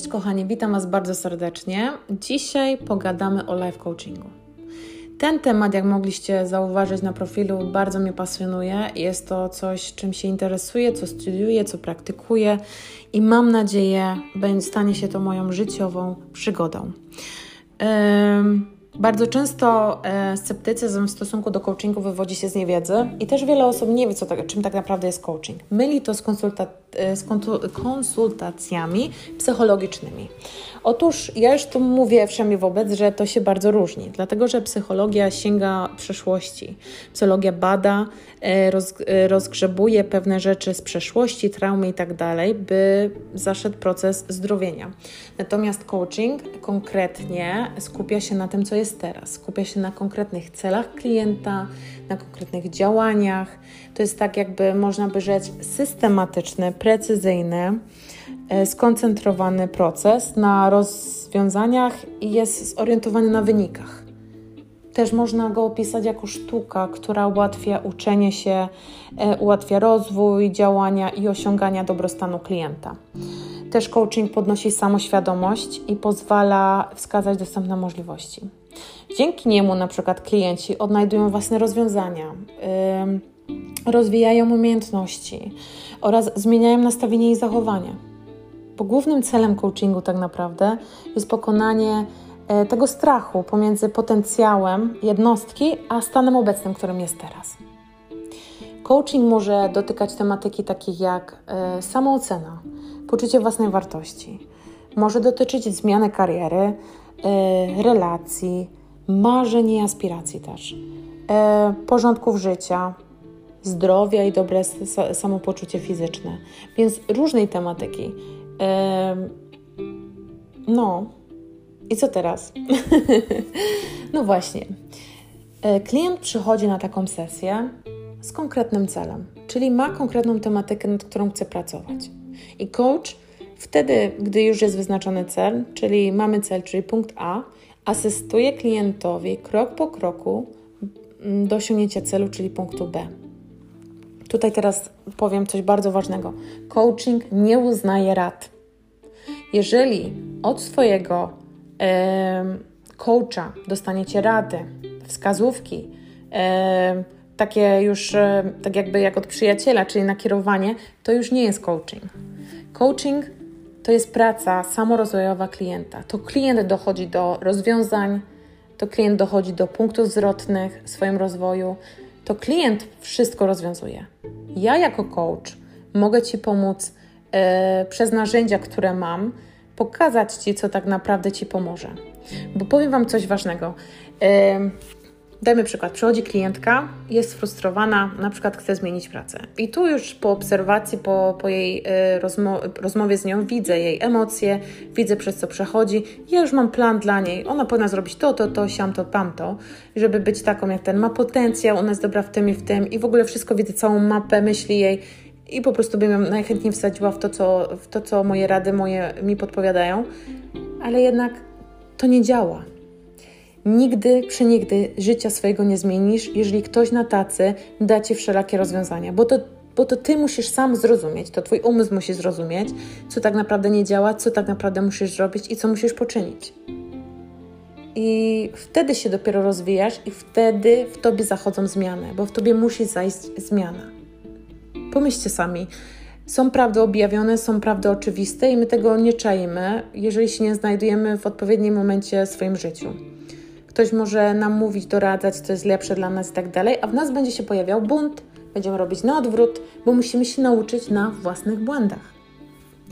Cześć kochani, witam Was bardzo serdecznie. Dzisiaj pogadamy o life coachingu. Ten temat, jak mogliście zauważyć na profilu, bardzo mnie pasjonuje. Jest to coś, czym się interesuję, co studiuję, co praktykuję i mam nadzieję, stanie się to moją życiową przygodą. Bardzo często e, sceptycyzm w stosunku do coachingu wywodzi się z niewiedzy i też wiele osób nie wie, co tak, czym tak naprawdę jest coaching. Myli to z, konsulta z konsultacjami psychologicznymi. Otóż ja już tu mówię wszędzie wobec, że to się bardzo różni, dlatego że psychologia sięga przeszłości. Psychologia bada, e, roz, e, rozgrzebuje pewne rzeczy z przeszłości, traumy i tak dalej, by zaszedł proces zdrowienia. Natomiast coaching konkretnie skupia się na tym, co jest teraz. Skupia się na konkretnych celach klienta, na konkretnych działaniach. To jest tak, jakby można by rzec, systematyczny, precyzyjny E, skoncentrowany proces na rozwiązaniach i jest zorientowany na wynikach. Też można go opisać jako sztuka, która ułatwia uczenie się, e, ułatwia rozwój, działania i osiągania dobrostanu klienta. Też coaching podnosi samoświadomość i pozwala wskazać dostępne możliwości. Dzięki niemu na przykład klienci odnajdują własne rozwiązania, rozwijają umiejętności oraz zmieniają nastawienie i zachowanie. Bo głównym celem coachingu tak naprawdę jest pokonanie e, tego strachu pomiędzy potencjałem jednostki a stanem obecnym, którym jest teraz. Coaching może dotykać tematyki takich jak e, samoocena, poczucie własnej wartości. Może dotyczyć zmiany kariery, relacji, marzeń i aspiracji też, porządków życia, zdrowia i dobre samopoczucie fizyczne. Więc różnej tematyki. No, i co teraz? no właśnie. E, klient przychodzi na taką sesję z konkretnym celem, czyli ma konkretną tematykę, nad którą chce pracować. I coach wtedy, gdy już jest wyznaczony cel, czyli mamy cel, czyli punkt A, asystuje klientowi krok po kroku mm, do osiągnięcia celu, czyli punktu B. Tutaj teraz powiem coś bardzo ważnego. Coaching nie uznaje rad. Jeżeli od swojego e, coacha dostaniecie rady, wskazówki, e, takie już e, tak jakby jak od przyjaciela, czyli nakierowanie, to już nie jest coaching. Coaching to jest praca samorozwojowa klienta. To klient dochodzi do rozwiązań, to klient dochodzi do punktów zwrotnych w swoim rozwoju, to klient wszystko rozwiązuje. Ja jako coach mogę Ci pomóc e, przez narzędzia, które mam, pokazać Ci, co tak naprawdę Ci pomoże. Bo powiem Wam coś ważnego. E, Dajmy przykład, przychodzi klientka, jest sfrustrowana, na przykład chce zmienić pracę. I tu już po obserwacji, po, po jej y, rozmo rozmowie z nią widzę jej emocje, widzę przez co przechodzi. Ja już mam plan dla niej. Ona powinna zrobić to, to, to, siam to, pam to, żeby być taką jak ten. Ma potencjał, ona jest dobra w tym i w tym i w ogóle wszystko widzę, całą mapę myśli jej i po prostu bym ją najchętniej wsadziła w to, co, w to, co moje rady moje mi podpowiadają. Ale jednak to nie działa Nigdy, przenigdy życia swojego nie zmienisz, jeżeli ktoś na tacy da ci wszelakie rozwiązania, bo to, bo to ty musisz sam zrozumieć, to twój umysł musi zrozumieć, co tak naprawdę nie działa, co tak naprawdę musisz zrobić i co musisz poczynić. I wtedy się dopiero rozwijasz, i wtedy w tobie zachodzą zmiany, bo w tobie musi zajść zmiana. Pomyślcie sami. Są prawdy objawione, są prawdy oczywiste i my tego nie czajmy, jeżeli się nie znajdujemy w odpowiednim momencie w swoim życiu. Ktoś może nam mówić, doradzać, co jest lepsze dla nas i tak dalej, a w nas będzie się pojawiał bunt, będziemy robić na odwrót, bo musimy się nauczyć na własnych błędach.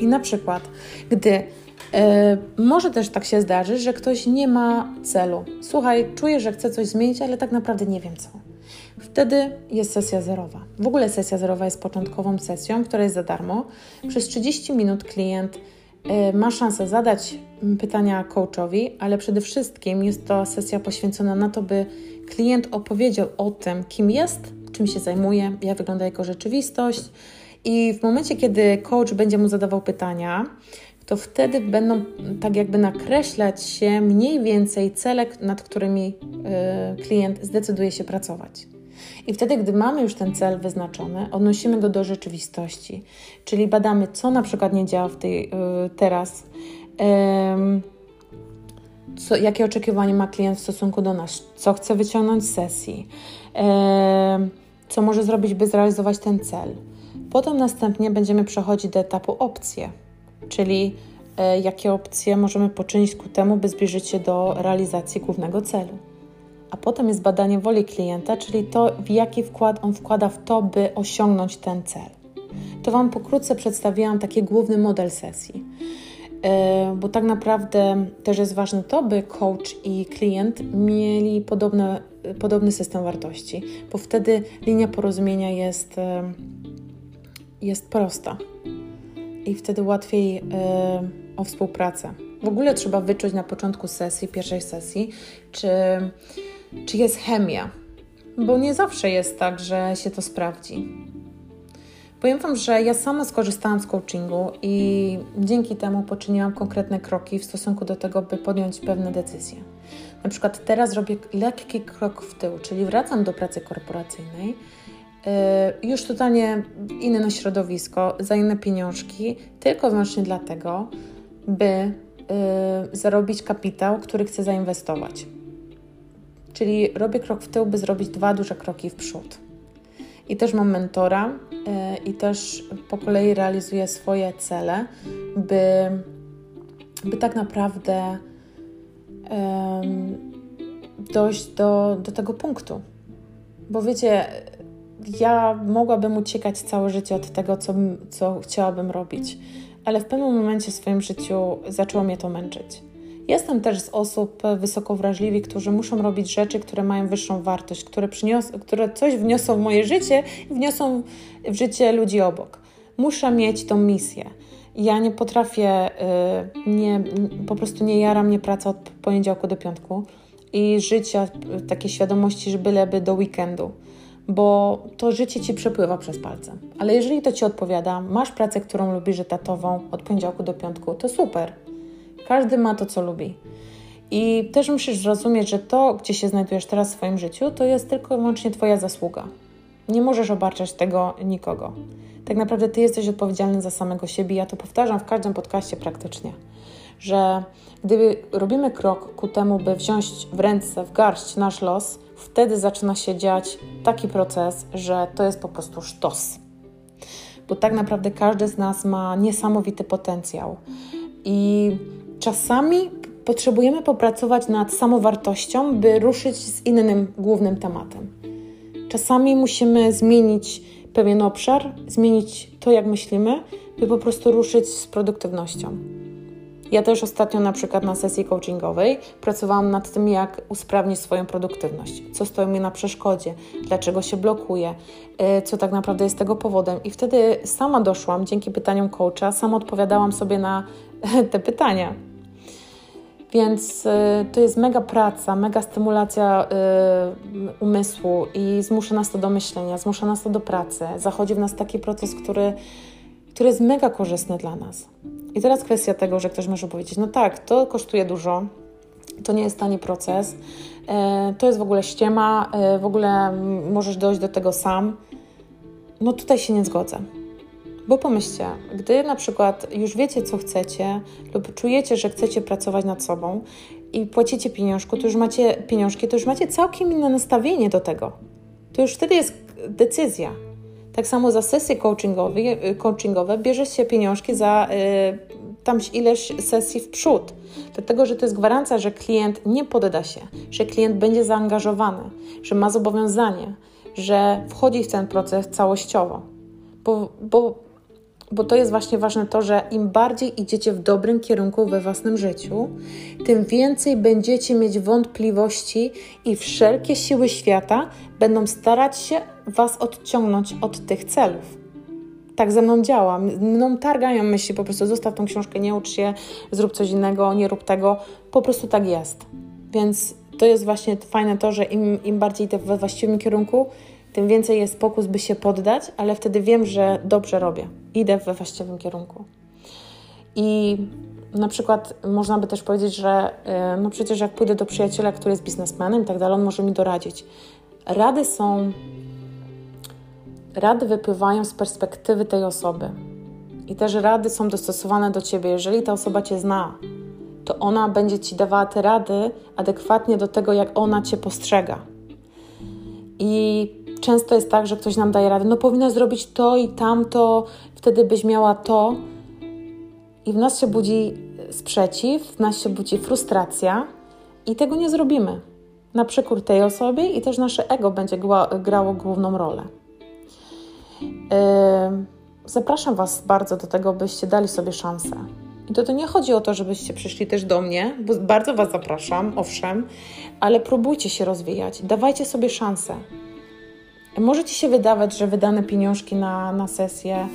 I na przykład, gdy yy, może też tak się zdarzy, że ktoś nie ma celu. Słuchaj, czuję, że chcę coś zmienić, ale tak naprawdę nie wiem co. Wtedy jest sesja zerowa. W ogóle sesja zerowa jest początkową sesją, która jest za darmo. Przez 30 minut klient E, ma szansę zadać pytania coachowi, ale przede wszystkim jest to sesja poświęcona na to, by klient opowiedział o tym, kim jest, czym się zajmuje, jak wygląda jego rzeczywistość. I w momencie, kiedy coach będzie mu zadawał pytania, to wtedy będą tak jakby nakreślać się mniej więcej cele, nad którymi y, klient zdecyduje się pracować. I wtedy, gdy mamy już ten cel wyznaczony, odnosimy go do rzeczywistości, czyli badamy, co na przykład nie działa w tej, y, teraz co, jakie oczekiwanie ma klient w stosunku do nas, co chce wyciągnąć z sesji, co może zrobić, by zrealizować ten cel. Potem następnie będziemy przechodzić do etapu opcje, czyli e, jakie opcje możemy poczynić ku temu, by zbliżyć się do realizacji głównego celu. A potem jest badanie woli klienta, czyli to, w jaki wkład on wkłada w to, by osiągnąć ten cel. To Wam pokrótce przedstawiłam taki główny model sesji. E, bo tak naprawdę też jest ważne to, by coach i klient mieli podobne, podobny system wartości, bo wtedy linia porozumienia jest, e, jest prosta i wtedy łatwiej e, o współpracę. W ogóle trzeba wyczuć na początku sesji, pierwszej sesji, czy, czy jest chemia, bo nie zawsze jest tak, że się to sprawdzi. Powiem Wam, że ja sama skorzystałam z coachingu i dzięki temu poczyniłam konkretne kroki w stosunku do tego, by podjąć pewne decyzje. Na przykład teraz robię lekki krok w tył, czyli wracam do pracy korporacyjnej, yy, już totalnie inne środowisko, za inne pieniążki, tylko wyłącznie dlatego, by yy, zarobić kapitał, który chcę zainwestować. Czyli robię krok w tył, by zrobić dwa duże kroki w przód. I też mam mentora e, i też po kolei realizuję swoje cele, by, by tak naprawdę dojść do, do tego punktu. Bo wiecie, ja mogłabym uciekać całe życie od tego, co, co chciałabym robić, ale w pewnym momencie w swoim życiu zaczęło mnie to męczyć. Jestem też z osób wysoko wrażliwych, którzy muszą robić rzeczy, które mają wyższą wartość, które, przynios- które coś wniosą w moje życie i wniosą w życie ludzi obok. Muszę mieć tą misję. Ja nie potrafię, y, nie, po prostu nie jara mnie praca od poniedziałku do piątku i życia, takiej świadomości, że byleby do weekendu, bo to życie ci przepływa przez palce. Ale jeżeli to ci odpowiada, masz pracę, którą lubisz etatową od poniedziałku do piątku, to super. Każdy ma to, co lubi. I też musisz zrozumieć, że to, gdzie się znajdujesz teraz w swoim życiu, to jest tylko i wyłącznie Twoja zasługa. Nie możesz obarczać tego nikogo. Tak naprawdę Ty jesteś odpowiedzialny za samego siebie. Ja to powtarzam w każdym podcaście praktycznie, że gdy robimy krok ku temu, by wziąć w ręce, w garść nasz los, wtedy zaczyna się dziać taki proces, że to jest po prostu sztos. Bo tak naprawdę każdy z nas ma niesamowity potencjał. I czasami potrzebujemy popracować nad samowartością, by ruszyć z innym głównym tematem. Czasami musimy zmienić pewien obszar, zmienić to, jak myślimy, by po prostu ruszyć z produktywnością. Ja też ostatnio na przykład na sesji coachingowej pracowałam nad tym, jak usprawnić swoją produktywność, co stoi mi na przeszkodzie, dlaczego się blokuje, y, co tak naprawdę jest tego powodem. I wtedy sama doszłam, dzięki pytaniom coacha, sama odpowiadałam sobie na te pytania. Więc y, to jest mega praca, mega stymulacja y, umysłu i zmusza nas to do myślenia, zmusza nas to do pracy. Zachodzi w nas taki proces, który, który jest mega korzystny dla nas. I teraz kwestia tego, że ktoś może powiedzieć: No tak, to kosztuje dużo, to nie jest tani proces, y, to jest w ogóle ściema, w ogóle możesz dojść do tego sam. No tutaj się nie zgodzę. Bo pomyślcie, gdy na przykład już wiecie, co chcecie, lub czujecie, że chcecie pracować nad sobą i płacicie pieniążku, to już macie pieniążki, to już macie całkiem inne nastawienie do tego. To już wtedy jest decyzja. Tak samo za sesje coachingowe, coachingowe bierze się pieniążki za y, tam ileś sesji w przód. Dlatego, że to jest gwarancja, że klient nie podda się, że klient będzie zaangażowany, że ma zobowiązanie, że wchodzi w ten proces całościowo. Bo, bo bo to jest właśnie ważne to, że im bardziej idziecie w dobrym kierunku we własnym życiu, tym więcej będziecie mieć wątpliwości i wszelkie siły świata będą starać się Was odciągnąć od tych celów. Tak ze mną działa. Mną targają myśli, po prostu zostaw tą książkę, nie ucz się, zrób coś innego, nie rób tego. Po prostu tak jest. Więc to jest właśnie fajne to, że im, im bardziej idę we właściwym kierunku, tym więcej jest pokus, by się poddać, ale wtedy wiem, że dobrze robię, idę we właściwym kierunku. I na przykład można by też powiedzieć, że e, no przecież jak pójdę do przyjaciela, który jest biznesmenem i tak dalej, on może mi doradzić. Rady są, rady wypływają z perspektywy tej osoby. I też rady są dostosowane do ciebie. Jeżeli ta osoba cię zna, to ona będzie ci dawała te rady adekwatnie do tego, jak ona cię postrzega. I często jest tak, że ktoś nam daje radę, no powinna zrobić to i tamto, wtedy byś miała to. I w nas się budzi sprzeciw, w nas się budzi frustracja i tego nie zrobimy. Na przekór tej osobie i też nasze ego będzie grało główną rolę. Zapraszam Was bardzo do tego, byście dali sobie szansę. I to, to nie chodzi o to, żebyście przyszli też do mnie, bo bardzo Was zapraszam, owszem, ale próbujcie się rozwijać, dawajcie sobie szansę. Możecie się wydawać, że wydane pieniążki na, na sesję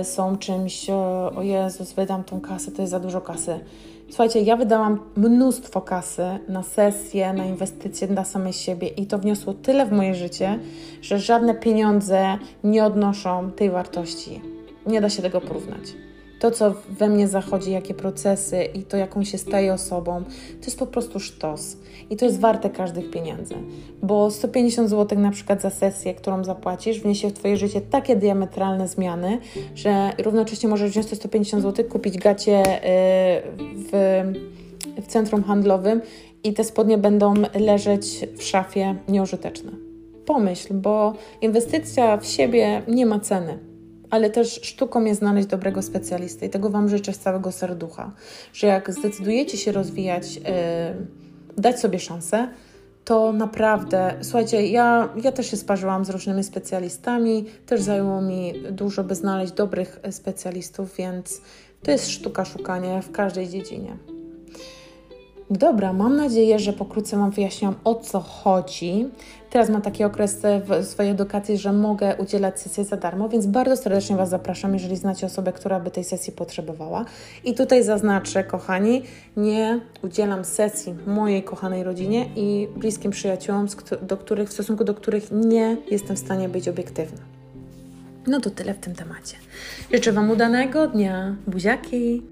y, są czymś, o, o Jezus, wydam tą kasę, to jest za dużo kasy. Słuchajcie, ja wydałam mnóstwo kasy na sesje, na inwestycje dla samej siebie i to wniosło tyle w moje życie, że żadne pieniądze nie odnoszą tej wartości. Nie da się tego porównać to, co we mnie zachodzi, jakie procesy i to, jaką się staje osobą, to jest po prostu sztos. I to jest warte każdych pieniędzy. Bo 150 zł na przykład za sesję, którą zapłacisz, wniesie w Twoje życie takie diametralne zmiany, że równocześnie możesz wziąć te 150 zł, kupić gacie y, w, w centrum handlowym i te spodnie będą leżeć w szafie nieużyteczne. Pomyśl, bo inwestycja w siebie nie ma ceny ale też sztuką jest znaleźć dobrego specjalistę i tego Wam życzę z całego serducha, że jak zdecydujecie się rozwijać, yy, dać sobie szansę, to naprawdę, słuchajcie, ja, ja też się sparzyłam z różnymi specjalistami, też zajęło mi dużo, by znaleźć dobrych specjalistów, więc to jest sztuka szukania w każdej dziedzinie. Dobra, mam nadzieję, że pokrótce Wam wyjaśniłam o co chodzi. Teraz mam taki okres w swojej edukacji, że mogę udzielać sesji za darmo, więc bardzo serdecznie Was zapraszam, jeżeli znacie osobę, która by tej sesji potrzebowała. I tutaj zaznaczę, kochani, nie udzielam sesji mojej kochanej rodzinie i bliskim przyjaciołom, do których, w stosunku do których nie jestem w stanie być obiektywna. No to tyle w tym temacie. Życzę Wam udanego dnia. Buziaki!